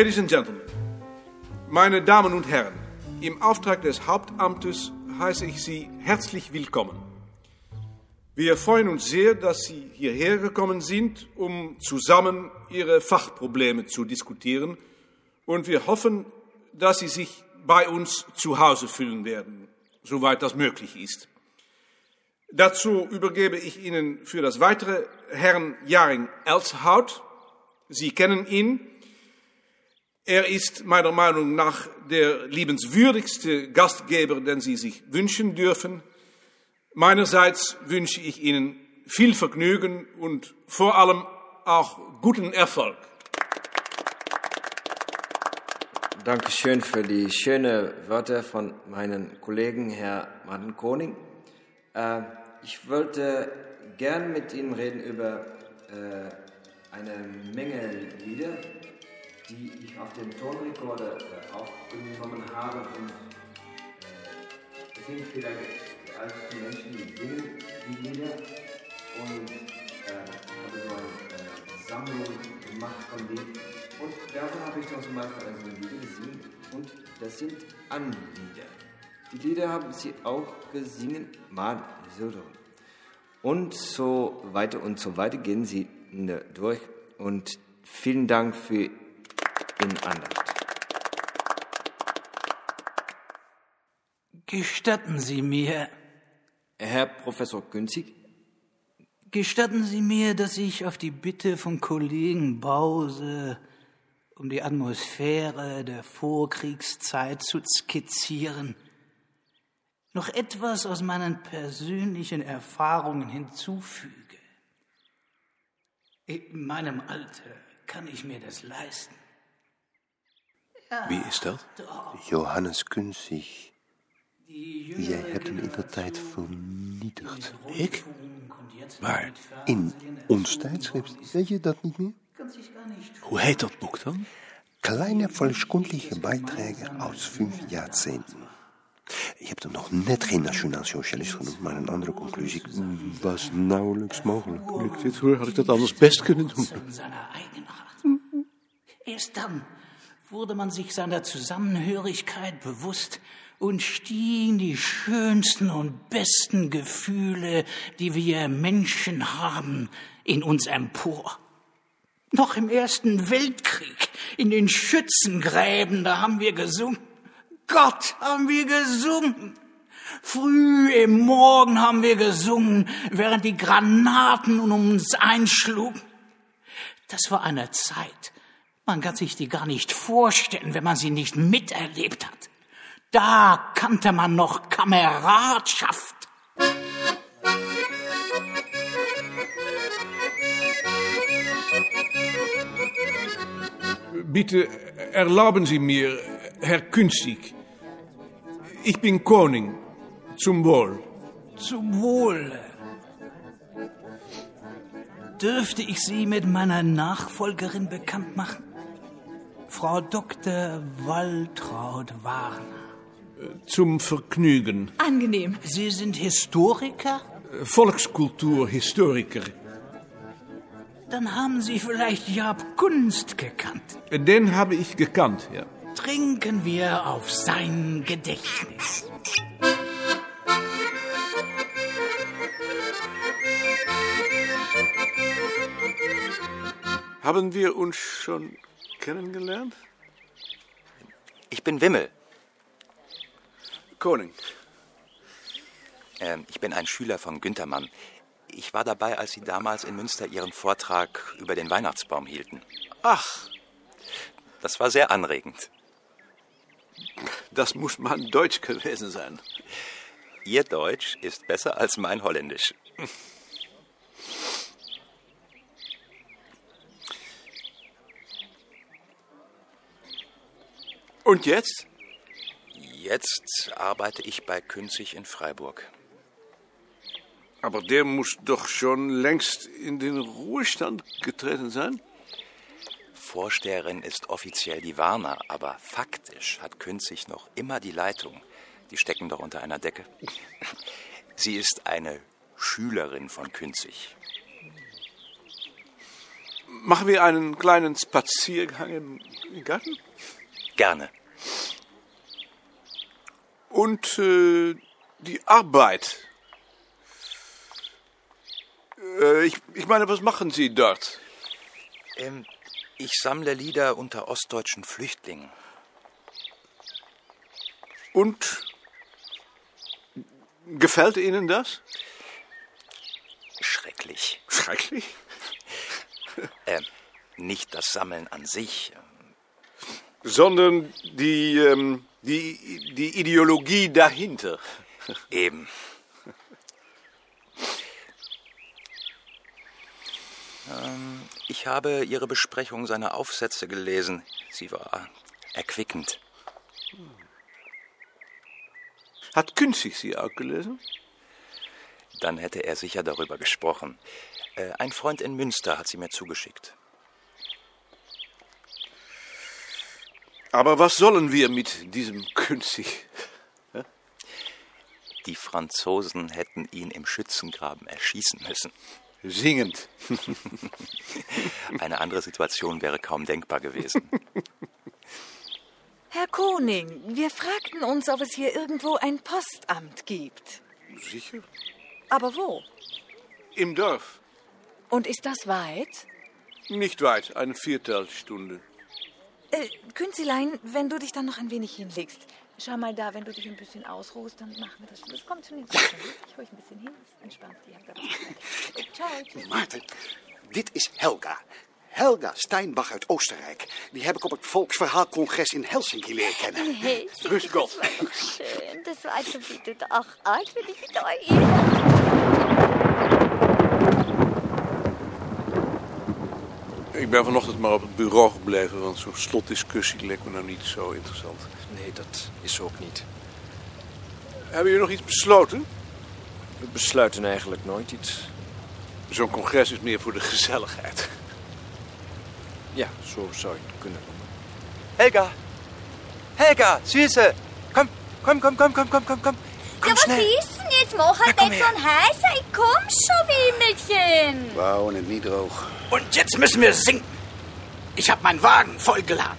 Ladies and Gentlemen, meine Damen und Herren, im Auftrag des Hauptamtes heiße ich Sie herzlich willkommen. Wir freuen uns sehr, dass Sie hierher gekommen sind, um zusammen Ihre Fachprobleme zu diskutieren. Und wir hoffen, dass Sie sich bei uns zu Hause fühlen werden, soweit das möglich ist. Dazu übergebe ich Ihnen für das weitere Herrn Jaring Elshout. Sie kennen ihn. Er ist meiner Meinung nach der liebenswürdigste Gastgeber, den Sie sich wünschen dürfen. Meinerseits wünsche ich Ihnen viel Vergnügen und vor allem auch guten Erfolg. Dankeschön für die schönen Wörter von meinem Kollegen, Herr Martin Koning. Äh, ich wollte gern mit Ihnen reden über äh, eine Menge Lieder, die ich auf dem Tonrekorder äh, aufgenommen habe. Und äh, es sind vielleicht alte Menschen, die singen die Lieder und äh, habe so eine äh, Sammlung gemacht von denen. Und davon habe ich dann zum Beispiel also ein Lied gesungen und das sind Anlieder. Die Lieder haben sie auch gesungen, mal so. Und so weiter und so weiter gehen sie durch. Und vielen Dank für in Andacht. Gestatten Sie mir, Herr Professor Günzig, gestatten Sie mir, dass ich auf die Bitte von Kollegen Bause, um die Atmosphäre der Vorkriegszeit zu skizzieren, noch etwas aus meinen persönlichen Erfahrungen hinzufüge. In meinem Alter kann ich mir das leisten. Wie is dat? Johannes Kunzig. Jij hebt hem in de tijd vernietigd. Ik? Waar? In ons tijdschrift. Weet je dat niet meer? Hoe heet dat boek dan? Kleine volkskundliche Beiträge aus fünf Jahrzehnten. Je hebt hem nog net geen nationaal socialist genoemd, maar een andere conclusie was nauwelijks mogelijk. Nu ik dit hoor, had ik dat anders best kunnen doen. seiner Eigenart. Wurde man sich seiner Zusammenhörigkeit bewusst und stiegen die schönsten und besten Gefühle, die wir Menschen haben, in uns empor. Noch im Ersten Weltkrieg, in den Schützengräben, da haben wir gesungen. Gott haben wir gesungen. Früh im Morgen haben wir gesungen, während die Granaten um uns einschlugen. Das war eine Zeit, man kann sich die gar nicht vorstellen, wenn man sie nicht miterlebt hat. Da kannte man noch Kameradschaft. Bitte erlauben Sie mir, Herr Künzig. Ich bin Koning. Zum Wohl. Zum Wohle. Dürfte ich Sie mit meiner Nachfolgerin bekannt machen? Frau Dr. Waltraud Warner. Zum Vergnügen. Angenehm. Sie sind Historiker? Volkskulturhistoriker. Dann haben Sie vielleicht Jab Kunst gekannt. Den habe ich gekannt, ja. Trinken wir auf sein Gedächtnis. Haben wir uns schon kennengelernt? Ich bin Wimmel. Koning. Ähm, ich bin ein Schüler von Günter Mann. Ich war dabei, als Sie damals in Münster Ihren Vortrag über den Weihnachtsbaum hielten. Ach, Das war sehr anregend. das muss man Deutsch gewesen sein. Ihr Deutsch ist besser als mein Holländisch. Und jetzt? Jetzt arbeite ich bei Künzig in Freiburg. Aber der muss doch schon längst in den Ruhestand getreten sein. Vorsteherin ist offiziell die Warner, aber faktisch hat Künzig noch immer die Leitung. Die stecken doch unter einer Decke. Sie ist eine Schülerin von Künzig. machen wir einen kleinen Spaziergang im Garten? Gerne. Und äh, die Arbeit. Äh, ich, ich meine, was machen Sie dort? Ähm, ich sammle Lieder unter ostdeutschen Flüchtlingen. Und gefällt Ihnen das? Schrecklich. Schrecklich. Ähm, nicht das Sammeln an sich. Sondern die, ähm, die, die Ideologie dahinter. Eben. Ähm, ich habe Ihre Besprechung seiner Aufsätze gelesen. Sie war erquickend. Hat Künzig Sie auch gelesen? Dann hätte er sicher darüber gesprochen. Äh, ein Freund in Münster hat sie mir zugeschickt. Aber was sollen wir mit diesem Künzig? Die Franzosen hätten ihn im Schützengraben erschießen müssen. Singend. Eine andere Situation wäre kaum denkbar gewesen. Herr Koning, wir fragten uns, ob es hier irgendwo ein Postamt gibt. Sicher? Aber wo? Im Dorf. Und ist das weit? Nicht weit, eine Viertelstunde. Äh, Künzelein, wenn du dich dann noch ein wenig hinlegst. Schau mal da, wenn du dich ein bisschen ausruhst, dann machen wir das. Das kommt schon die Sache. Ich dich ein bisschen hin, entspannt die. Zeit. Ciao. tschüss. Maarten, dit is Helga. Helga Steinbach uit Oostenrijk. Die heb ik op het Volksverhaalcongres in Helsinki leren kennen. Hey, Grüß Gott. Das war doch schön. Das war schon wieder. Ach, alt bin ich wieder hier. Ik ben vanochtend maar op het bureau gebleven, want zo'n slotdiscussie leek me nou niet zo interessant. Nee, dat is ook niet. Hebben jullie nog iets besloten? We besluiten eigenlijk nooit iets. Zo'n congres is meer voor de gezelligheid. Ja, zo zou je het kunnen noemen. Helga! Helga, Süße! Komm, komm, komm, komm, komm, komm, komm. Komm Ja, was schnell. ist denn jetzt? Mach halt nicht so ein heißer. Ich komm schon, Wimmelchen. We houden het niet droog. Und jetzt müssen wir singen. Ich hab meinen Wagen vollgeladen.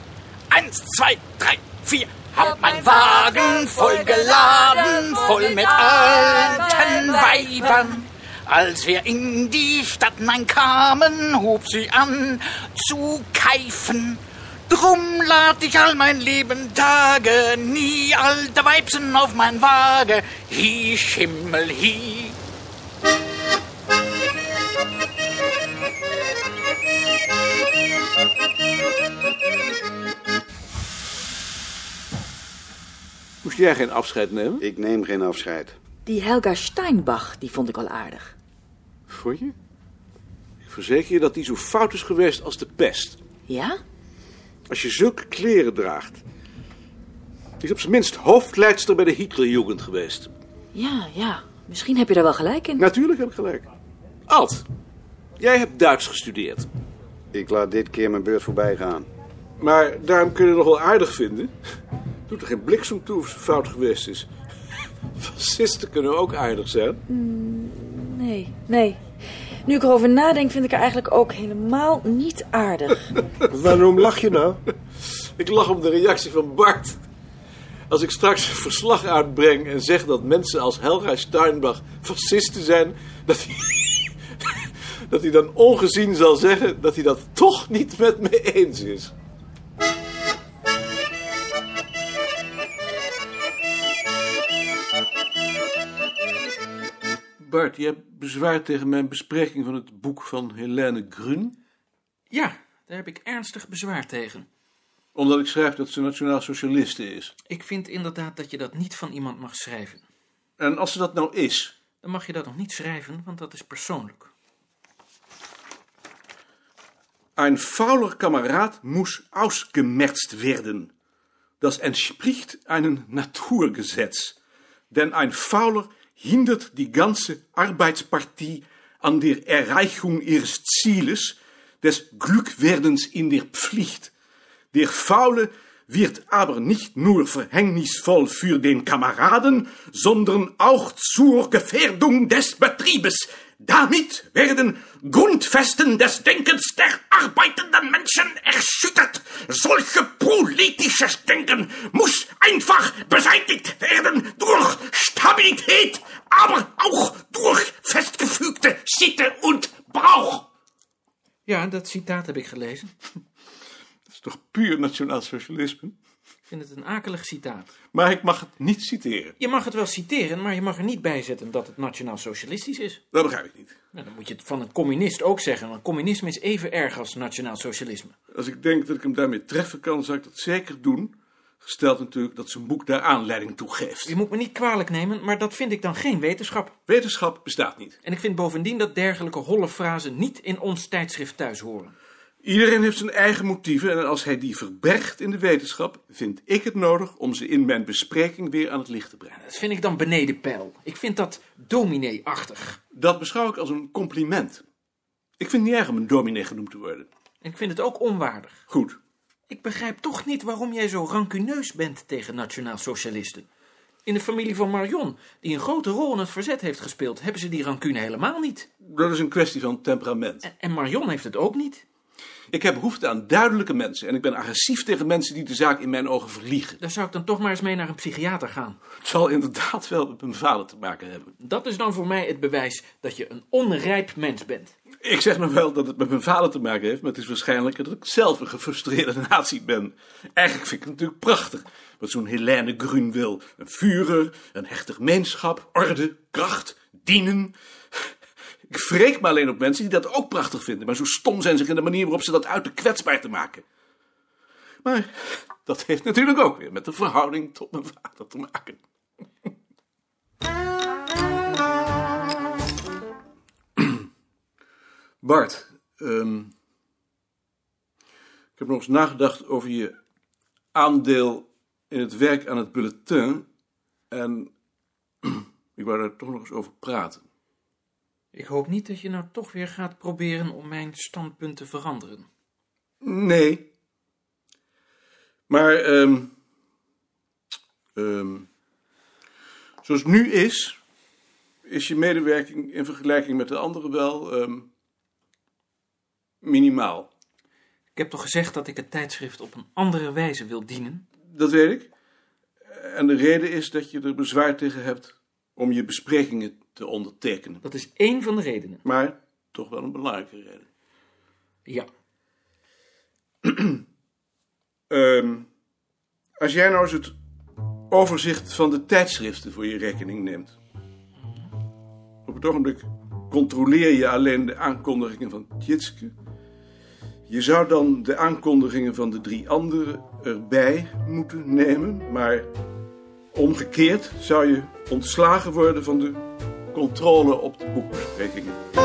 Eins, zwei, drei, vier. Hab meinen Wagen vollgeladen, voll mit alten Weibern. Als wir in die Stadt kamen, hob sie an zu keifen. Drum lad ich all mein Leben Tage, nie alte Weibsen auf mein Wagen. Hi, Schimmel, hi. Jij geen afscheid nemen? Ik neem geen afscheid. Die Helga Steinbach, die vond ik al aardig. Vond je? Ik verzeker je dat die zo fout is geweest als de pest. Ja? Als je zulke kleren draagt. Die is op zijn minst hoofdleidster bij de Hitlerjugend geweest. Ja, ja. Misschien heb je daar wel gelijk in. Natuurlijk heb ik gelijk. Alt, jij hebt Duits gestudeerd. Ik laat dit keer mijn beurt voorbij gaan. Maar daarom kun je het nog wel aardig vinden. Doet er geen bliksem toe of het fout geweest is. Fascisten kunnen ook aardig zijn. Nee, nee. Nu ik erover nadenk, vind ik haar eigenlijk ook helemaal niet aardig. Waarom lach je nou? Ik lach om de reactie van Bart. Als ik straks een verslag uitbreng en zeg dat mensen als Helga Steinbach fascisten zijn, dat hij, dat hij dan ongezien zal zeggen dat hij dat toch niet met me eens is. Bart, je hebt bezwaar tegen mijn bespreking van het boek van Helene Grun, Ja, daar heb ik ernstig bezwaar tegen. omdat ik schrijf dat ze nationaal socialiste is. Ik vind inderdaad dat je dat niet van iemand mag schrijven. En als ze dat nou is, Dan mag je dat nog niet schrijven, want dat is persoonlijk. Ein fauler Kamerad muss ausgemerzt werden. Das entspricht einem Naturgesetz. Denn ein Fauler hindert die ganze Arbeitspartie an der Erreichung ihres Zieles, des Glückwerdens in der Pflicht. Der Faule wird aber nicht nur verhängnisvoll für den Kameraden, sondern auch zur Gefährdung des Betriebes. Damit werden Grundfesten des Denkens der arbeitenden Menschen erschüttert. Solche politisches Denken muss einfach beseitigt werden durch Ja, dat citaat heb ik gelezen. Dat is toch puur nationaal socialisme? Ik vind het een akelig citaat. Maar ik mag het niet citeren. Je mag het wel citeren, maar je mag er niet bij zetten dat het nationaal socialistisch is. Dat begrijp ik niet. Nou, dan moet je het van een communist ook zeggen, want communisme is even erg als nationaal socialisme. Als ik denk dat ik hem daarmee treffen kan, zou ik dat zeker doen. Gesteld natuurlijk dat zijn boek daar aanleiding toe geeft. Je moet me niet kwalijk nemen, maar dat vind ik dan geen wetenschap. Wetenschap bestaat niet. En ik vind bovendien dat dergelijke holle frazen niet in ons tijdschrift thuis horen. Iedereen heeft zijn eigen motieven en als hij die verbergt in de wetenschap, vind ik het nodig om ze in mijn bespreking weer aan het licht te brengen. Dat vind ik dan beneden peil. Ik vind dat dominee-achtig. Dat beschouw ik als een compliment. Ik vind het niet erg om een dominee genoemd te worden. En ik vind het ook onwaardig. Goed. Ik begrijp toch niet waarom jij zo rancuneus bent tegen nationaal socialisten. In de familie van Marion, die een grote rol in het verzet heeft gespeeld, hebben ze die rancune helemaal niet. Dat is een kwestie van temperament. En, en Marion heeft het ook niet. Ik heb behoefte aan duidelijke mensen en ik ben agressief tegen mensen die de zaak in mijn ogen verliegen. Daar zou ik dan toch maar eens mee naar een psychiater gaan. Het zal inderdaad wel met mijn vader te maken hebben. Dat is dan voor mij het bewijs dat je een onrijp mens bent. Ik zeg nog wel dat het met mijn vader te maken heeft, maar het is waarschijnlijker dat ik zelf een gefrustreerde nazi ben. Eigenlijk vind ik het natuurlijk prachtig wat zo'n Helene Grun wil. Een Führer, een hechte gemeenschap, orde, kracht, dienen. Ik wreek me alleen op mensen die dat ook prachtig vinden, maar zo stom zijn ze in de manier waarop ze dat uiten kwetsbaar te maken. Maar dat heeft natuurlijk ook weer met de verhouding tot mijn vader te maken. Bart, ehm, ik heb nog eens nagedacht over je aandeel in het werk aan het bulletin en ik wou daar toch nog eens over praten. Ik hoop niet dat je nou toch weer gaat proberen om mijn standpunt te veranderen. Nee. Maar, ehm ehm, zoals het nu is, is je medewerking in vergelijking met de anderen wel ehm, minimaal. Ik heb toch gezegd dat ik het tijdschrift op een andere wijze wil dienen? Dat weet ik. En de reden is dat je er bezwaar tegen hebt om je besprekingen te ondertekenen. Dat is één van de redenen. Maar toch wel een belangrijke reden. Ja. Ehm, als jij nou eens het overzicht van de tijdschriften voor je rekening neemt. Op het ogenblik controleer je alleen de aankondigingen van Tjitske. Je zou dan de aankondigingen van de drie anderen erbij moeten nemen, maar omgekeerd zou je ontslagen worden van de controle op de boekbesprekingen.